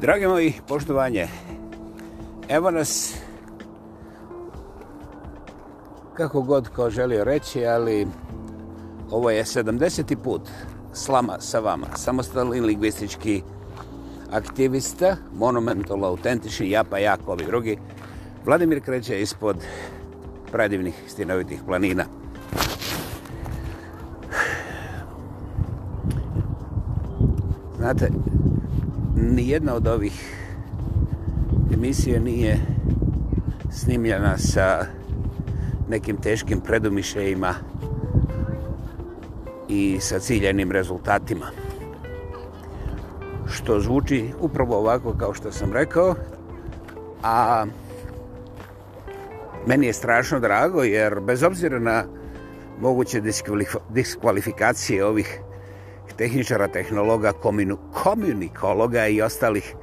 Dragi moji, poštovanje, evo nas, kako god ko želio reći, ali ovo je 70. put slama sa vama, samostalni lingvistički aktivista, monumental, autentični, ja pa ja, ovi drugi, Vladimir kreće ispod predivnih stinovitih planina. Znate, nijedna od ovih emisije nije snimljena sa nekim teškim predumišljajima i sa ciljenim rezultatima. Što zvuči upravo ovako kao što sam rekao, a meni je strašno drago jer bez obzira na moguće diskvalifikacije ovih tehničara, tehnologa, kominu, komunikologa i ostalih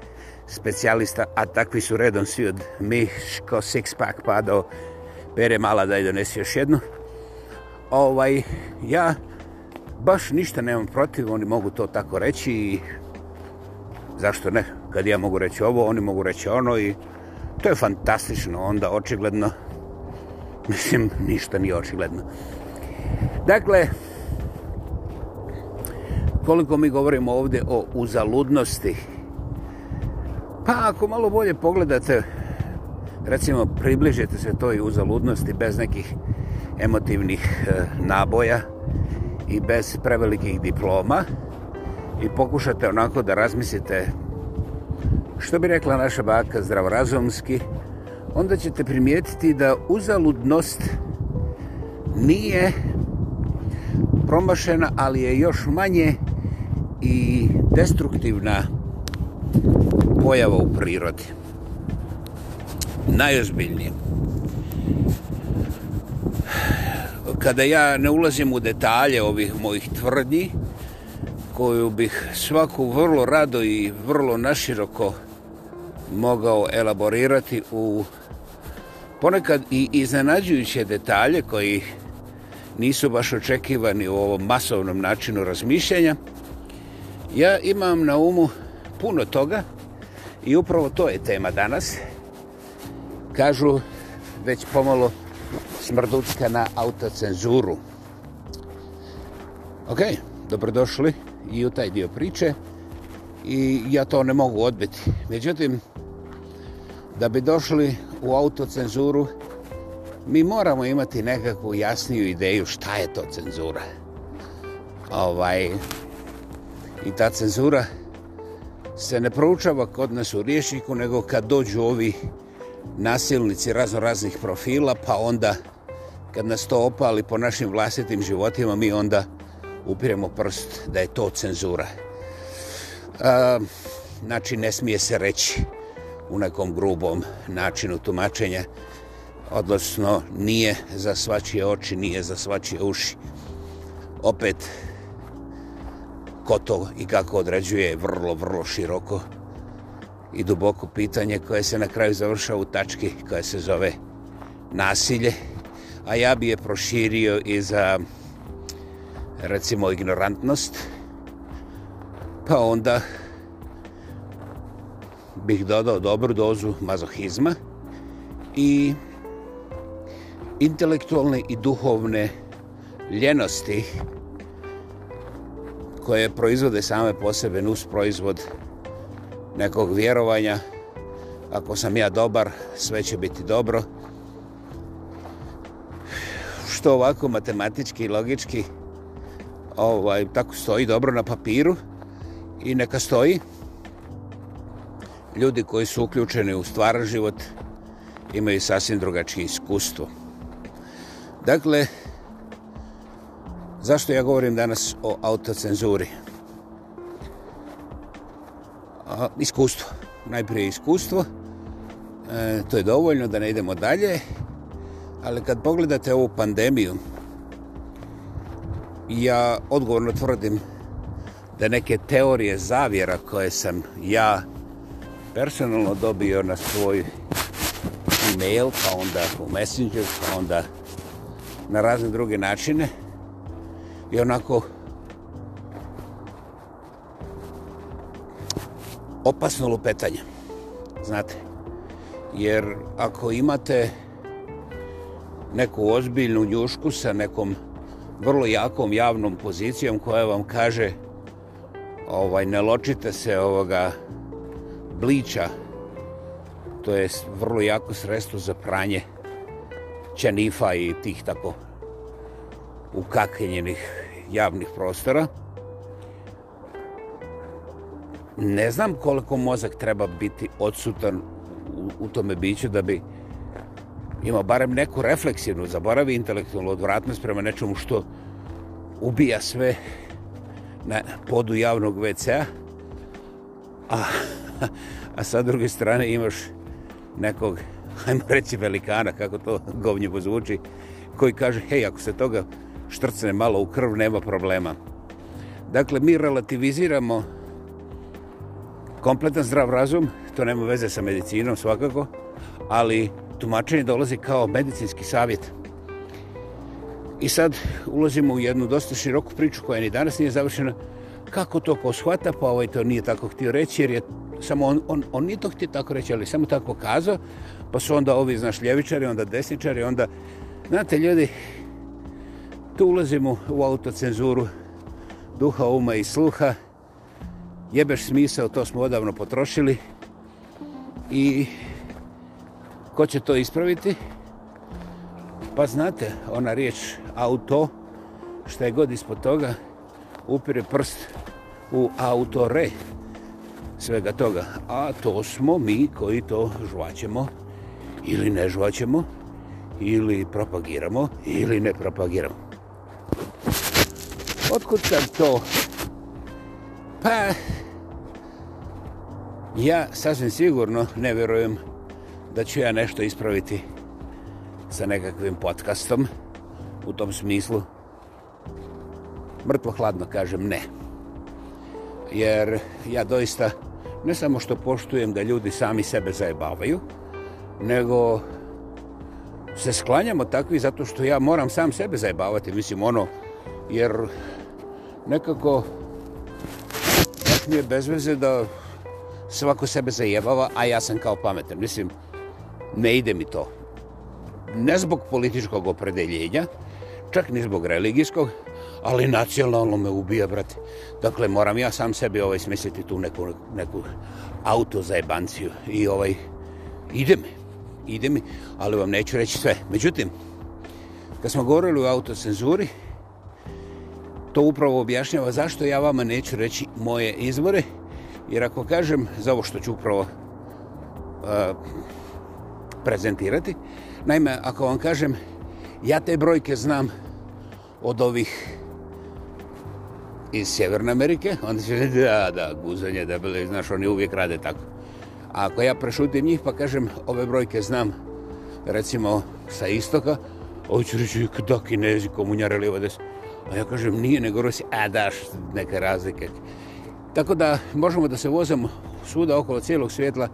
specijalista, a takvi su redom svi od Miško Sixpack pa do Pere Mala da je donesi još jednu. Ovaj, ja baš ništa nemam protiv, oni mogu to tako reći i zašto ne, kad ja mogu reći ovo, oni mogu reći ono i to je fantastično, onda očigledno, mislim, ništa nije očigledno. Dakle, koliko mi govorimo ovdje o uzaludnosti. Pa ako malo bolje pogledate, recimo približite se toj uzaludnosti bez nekih emotivnih e, naboja i bez prevelikih diploma i pokušate onako da razmislite što bi rekla naša baka zdravorazumski, onda ćete primijetiti da uzaludnost nije promašena, ali je još manje promašena i destruktivna pojava u prirodi. Najozbiljnije. Kada ja ne ulazim u detalje ovih mojih tvrdnji, koju bih svaku vrlo rado i vrlo naširoko mogao elaborirati u ponekad i iznenađujuće detalje koji nisu baš očekivani u ovom masovnom načinu razmišljanja, Ja imam na umu puno toga i upravo to je tema danas. Kažu već pomalo smrducka na autocenzuru. Ok, dobrodošli i u taj dio priče i ja to ne mogu odbiti. Međutim, da bi došli u autocenzuru, mi moramo imati nekakvu jasniju ideju šta je to cenzura. Ovaj, i ta cenzura se ne proučava kod nas u riješniku, nego kad dođu ovi nasilnici razno raznih profila, pa onda kad nas to opali po našim vlastitim životima, mi onda upiremo prst da je to cenzura. A, znači, ne smije se reći u nekom grubom načinu tumačenja, odnosno nije za svačije oči, nije za svačije uši. Opet, ko to i kako određuje je vrlo, vrlo široko i duboko pitanje koje se na kraju završa u tački koja se zove nasilje, a ja bi je proširio i za, recimo, ignorantnost, pa onda bih dodao dobru dozu mazohizma i intelektualne i duhovne ljenosti koje proizvode same posebe nus proizvod nekog vjerovanja. Ako sam ja dobar, sve će biti dobro. Što ovako matematički i logički ovaj, tako stoji dobro na papiru i neka stoji. Ljudi koji su uključeni u stvaran život imaju sasvim drugačije iskustvo. Dakle, Zašto ja govorim danas o autocenzuri? A, iskustvo. Najprije iskustvo. E, to je dovoljno da ne idemo dalje. Ali kad pogledate ovu pandemiju, ja odgovorno tvrdim da neke teorije zavjera koje sam ja personalno dobio na svoj e-mail, pa onda u Messenger, pa onda na razne druge načine, i onako opasno lupetanje. Znate, jer ako imate neku ozbiljnu njušku sa nekom vrlo jakom javnom pozicijom koja vam kaže ovaj ne ločite se ovoga bliča, to je vrlo jako sredstvo za pranje čenifa i tih tako ukakljenih javnih prostora. Ne znam koliko mozak treba biti odsutan u, u tome biću da bi imao barem neku refleksivnu, zaboravi intelektualnu odvratnost prema nečemu što ubija sve na podu javnog WC-a. A, a sa druge strane imaš nekog, hajmo reći velikana, kako to govnjivo zvuči, koji kaže, hej, ako se toga štrcne malo u krv, nema problema. Dakle, mi relativiziramo kompletan zdrav razum, to nema veze sa medicinom svakako, ali tumačenje dolazi kao medicinski savjet. I sad ulazimo u jednu dosta široku priču koja ni danas nije završena. Kako to poshvata? Pa ovaj to nije tako htio reći, jer je samo on, on, on nije to htio tako reći, ali samo tako kazao, pa su onda ovi, znaš, ljevičari, onda desničari, onda, znate, ljudi, Tu ulazimo u autocenzuru duha, uma i sluha. Jebeš smisao, to smo odavno potrošili. I ko će to ispraviti? Pa znate, ona riječ auto, što je god ispod toga, upire prst u autore svega toga. A to smo mi koji to žvaćemo ili ne žvaćemo, ili propagiramo ili ne propagiramo. Otkud sam to? Pa, ja sasvim sigurno ne vjerujem da ću ja nešto ispraviti sa nekakvim podcastom u tom smislu. Mrtvo hladno kažem ne. Jer ja doista ne samo što poštujem da ljudi sami sebe zajebavaju, nego se sklanjamo takvi zato što ja moram sam sebe zajebavati. Mislim, ono, jer nekako tak mi je bez veze da svako sebe zajebava, a ja sam kao pametan. Mislim, ne ide mi to. Ne zbog političkog opredeljenja, čak ni zbog religijskog, ali nacionalno me ubija, brate. Dakle, moram ja sam sebi ovaj smisliti tu neku, neku auto zajebanciju i ovaj, ide mi, ide mi, ali vam neću reći sve. Međutim, kad smo govorili o autocenzuri, to upravo objašnjava zašto ja vama neću reći moje izvore, jer ako kažem za ovo što ću upravo uh, prezentirati, naime, ako vam kažem, ja te brojke znam od ovih iz Sjeverne Amerike, onda će reći, da, da, guzanje debele, znaš, oni uvijek rade tako. A ako ja prešutim njih, pa kažem, ove brojke znam, recimo, sa istoka, ovo ću reći, da, kinezi, komunjare, li ovdje se... A pa ja kažem, nije nego Rusi, a daš neke razlike. Tako da možemo da se vozamo svuda okolo cijelog svijetla,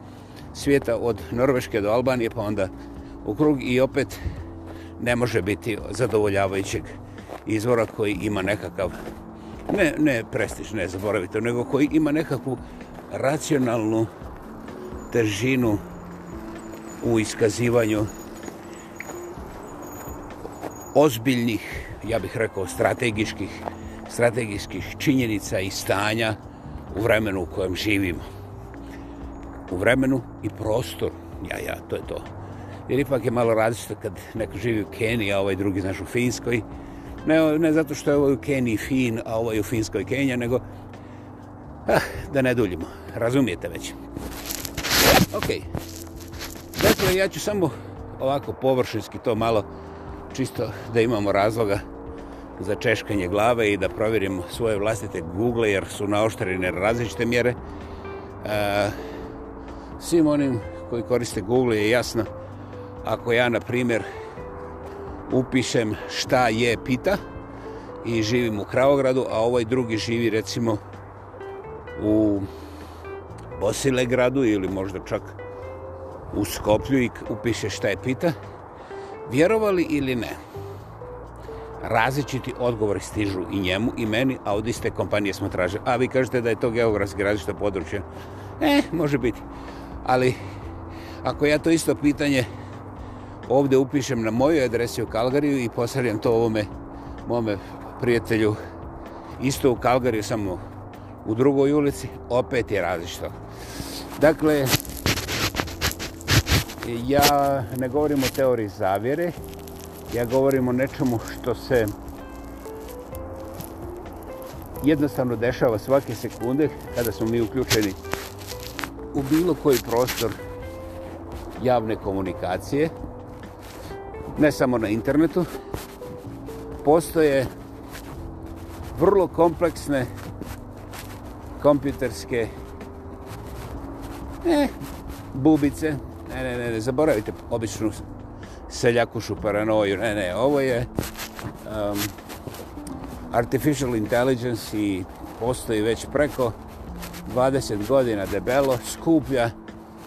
svijeta od Norveške do Albanije, pa onda u krug i opet ne može biti zadovoljavajućeg izvora koji ima nekakav, ne, ne prestiž, ne zaboravite, nego koji ima nekakvu racionalnu težinu u iskazivanju ozbiljnih, ja bih rekao, strategijskih, strategijskih činjenica i stanja u vremenu u kojem živimo. U vremenu i prostor. Ja, ja, to je to. Jer ipak je malo različito kad neko živi u Keniji, a ovaj drugi, znaš, u Finjskoj. Ne, ne zato što je ovaj u Keniji Fin, a ovaj u Finjskoj Kenija, nego... Ah, da ne duljimo. Razumijete već. Okej. Okay. Dakle, ja ću samo ovako površinski to malo čisto da imamo razloga za češkanje glave i da provjerimo svoje vlastite google jer su naoštrene različite mjere. E, svim onim koji koriste Google je jasno ako ja, na primjer, upišem šta je pita i živim u Kravogradu, a ovaj drugi živi, recimo, u Bosilegradu ili možda čak u Skoplju i upiše šta je pita, Vjerovali ili ne, različiti odgovori stižu i njemu i meni, a od iste kompanije smo tražili. A vi kažete da je to geografski različito područje. E, eh, može biti. Ali ako ja to isto pitanje ovdje upišem na moju adresi u Kalgariju i posaljem to ovome mome prijatelju isto u Kalgariju, samo u drugoj ulici, opet je različito. Dakle, ja ne govorim o teoriji zavjere, ja govorim o nečemu što se jednostavno dešava svake sekunde kada smo mi uključeni u bilo koji prostor javne komunikacije, ne samo na internetu, postoje vrlo kompleksne kompjuterske e, bubice, ne, ne, ne, ne, zaboravite običnu seljakušu paranoju, ne, ne, ovo je um, artificial intelligence i postoji već preko 20 godina debelo, skuplja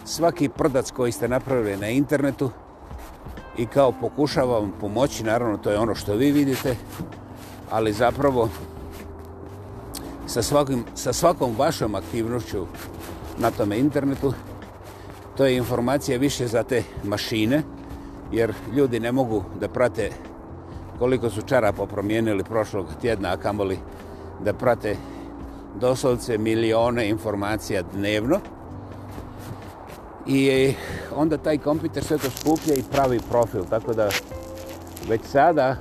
svaki prdac koji ste napravili na internetu i kao pokušava vam pomoći, naravno to je ono što vi vidite, ali zapravo sa, svakim, sa svakom vašom aktivnošću na tome internetu To je informacija više za te mašine, jer ljudi ne mogu da prate koliko su čarapa promijenili prošlog tjedna, a kamoli da prate doslovce milijone informacija dnevno. I onda taj kompjuter sve to skuplje i pravi profil, tako da već sada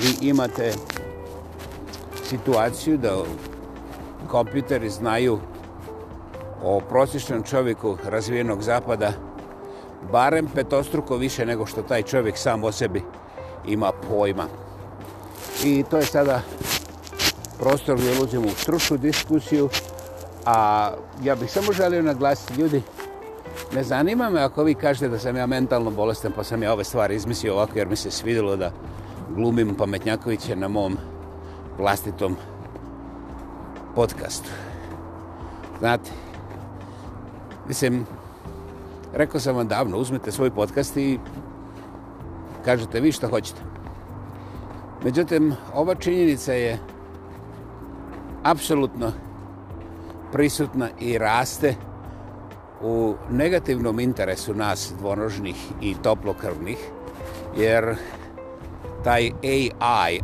vi imate situaciju da kompjuteri znaju o prosječnom čovjeku razvijenog zapada barem petostruko više nego što taj čovjek sam o sebi ima pojma. I to je sada prostor gdje uzimo u stručnu diskusiju, a ja bih samo želio naglasiti ljudi, ne zanima me ako vi kažete da sam ja mentalno bolestan, pa sam ja ove stvari izmislio ovako jer mi se svidilo da glumim pametnjakoviće na mom vlastitom podcastu. Znate, Mislim, rekao sam vam davno, uzmete svoj podcast i kažete vi što hoćete. Međutim, ova činjenica je apsolutno prisutna i raste u negativnom interesu nas dvonožnih i toplokrvnih, jer taj AI,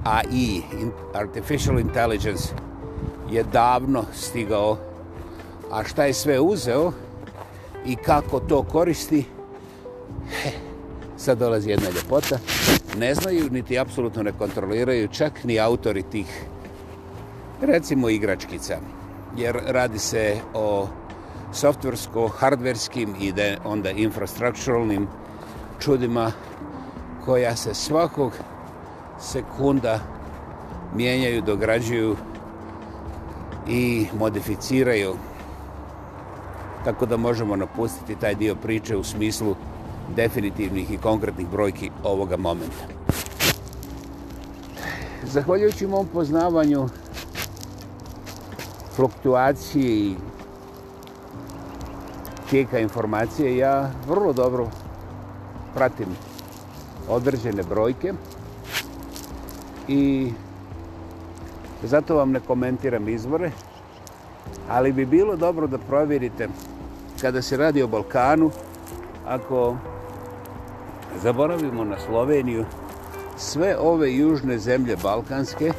AI, Artificial Intelligence, je davno stigao, a šta je sve uzeo, i kako to koristi, he, sad dolazi jedna ljepota. Ne znaju, niti apsolutno ne kontroliraju čak ni autori tih, recimo, igračkica. Jer radi se o softversko-hardverskim i onda infrastrukturalnim čudima koja se svakog sekunda mijenjaju, dograđuju i modificiraju tako da možemo napustiti taj dio priče u smislu definitivnih i konkretnih brojki ovoga momenta. Zahvaljujući mom poznavanju fluktuacije i tijeka informacije, ja vrlo dobro pratim određene brojke i zato vam ne komentiram izvore, ali bi bilo dobro da provjerite kada se radi o Balkanu, ako zaboravimo na Sloveniju, sve ove južne zemlje Balkanske,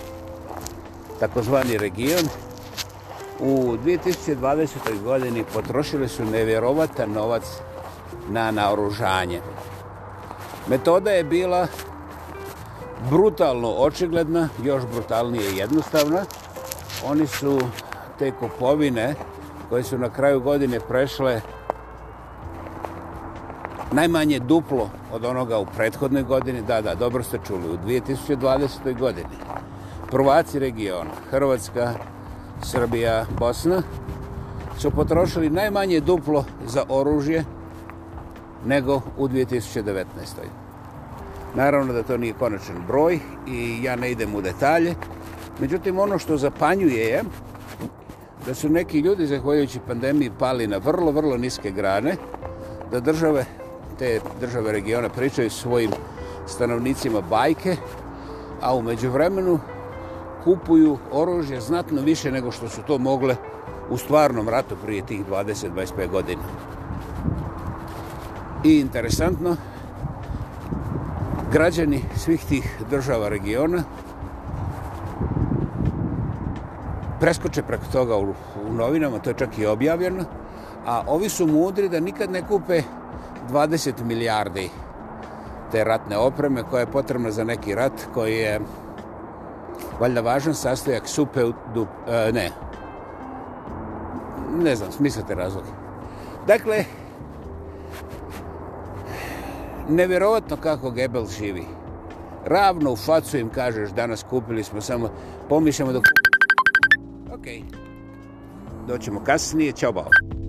takozvani region, u 2020. godini potrošile su nevjerovatan novac na naoružanje. Metoda je bila brutalno očigledna, još brutalnije jednostavna. Oni su te kupovine koje su na kraju godine prešle najmanje duplo od onoga u prethodnoj godini. Da, da, dobro ste čuli, u 2020. godini. Prvaci regiona, Hrvatska, Srbija, Bosna, su potrošili najmanje duplo za oružje nego u 2019. Naravno da to nije konačan broj i ja ne idem u detalje. Međutim, ono što zapanjuje je da su neki ljudi, zahvaljujući pandemiji, pali na vrlo, vrlo niske grane, da države, te države regiona pričaju svojim stanovnicima bajke, a umeđu vremenu kupuju oružje znatno više nego što su to mogle u stvarnom ratu prije tih 20-25 godina. I interesantno, građani svih tih država regiona preskoče preko toga u, u novinama, to je čak i objavljeno, a ovi su mudri da nikad ne kupe 20 milijardi te ratne opreme koja je potrebna za neki rat koji je valjda važan sastojak supe, du, e, ne, ne znam, smislite razlog. Dakle, nevjerovatno kako Gebel živi. Ravno u facu im kažeš danas kupili smo samo, pomišljamo da kupimo Ok. Do ćemo kasnije. tchau, bao.